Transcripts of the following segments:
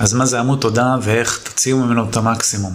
אז מה זה עמוד תודה ואיך תוציאו ממנו את המקסימום.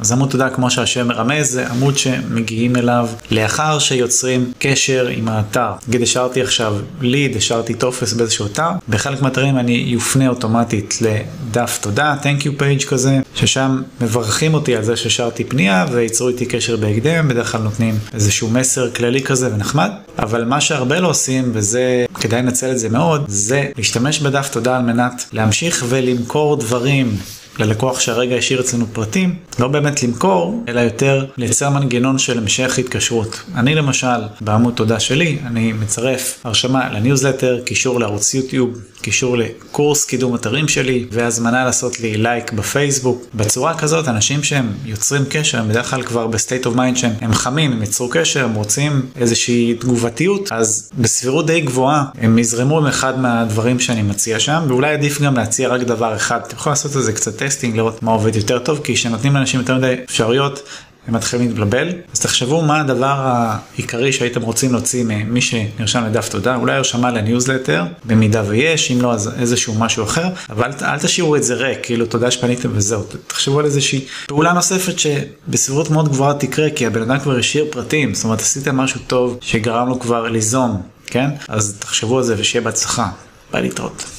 אז עמוד תודה, כמו שהשם מרמז, זה עמוד שמגיעים אליו לאחר שיוצרים קשר עם האתר. נגיד השארתי עכשיו ליד, השארתי טופס באיזשהו אתר, בחלק מהאתרים אני יופנה אוטומטית לדף תודה, Thank you page כזה, ששם מברכים אותי על זה שהשארתי פנייה וייצרו איתי קשר בהקדם, בדרך כלל נותנים איזשהו מסר כללי כזה ונחמד, אבל מה שהרבה לא עושים, וזה, כדאי לנצל את זה מאוד, זה להשתמש בדף תודה על מנת להמשיך ולמכור דברים ללקוח שהרגע השאיר אצלנו פרטים, לא באמת למכור, אלא יותר לייצר מנגנון של המשך התקשרות. אני למשל, בעמוד תודה שלי, אני מצרף הרשמה לניוזלטר, קישור לערוץ יוטיוב, קישור לקורס קידום אתרים שלי, והזמנה לעשות לי לייק בפייסבוק. בצורה כזאת, אנשים שהם יוצרים קשר, הם בדרך כלל כבר ב state of mind שהם הם חמים, הם יצרו קשר, הם רוצים איזושהי תגובתיות, אז בסבירות די גבוהה, הם יזרמו עם אחד מהדברים שאני מציע שם, ואולי עדיף גם להציע רק דבר אחד. אתה יכול לעשות את זה קצת testing, לראות מה עובד יותר טוב, כי כשנותנים לאנשים יותר מדי אפשרויות, הם מתחילים להתבלבל. אז תחשבו מה הדבר העיקרי שהייתם רוצים להוציא ממי שנרשם לדף תודה, אולי הרשמה לניוזלטר, במידה ויש, אם לא אז איזשהו משהו אחר, אבל אל תשאירו את זה ריק, כאילו תודה שפניתם וזהו, תחשבו על איזושהי פעולה נוספת שבסבירות מאוד גבוהה תקרה, כי הבן אדם כבר השאיר פרטים, זאת אומרת עשיתם משהו טוב שגרם לו כבר ליזום, כן? אז תחשבו על זה ושיהיה בהצלחה. ביי להתראות.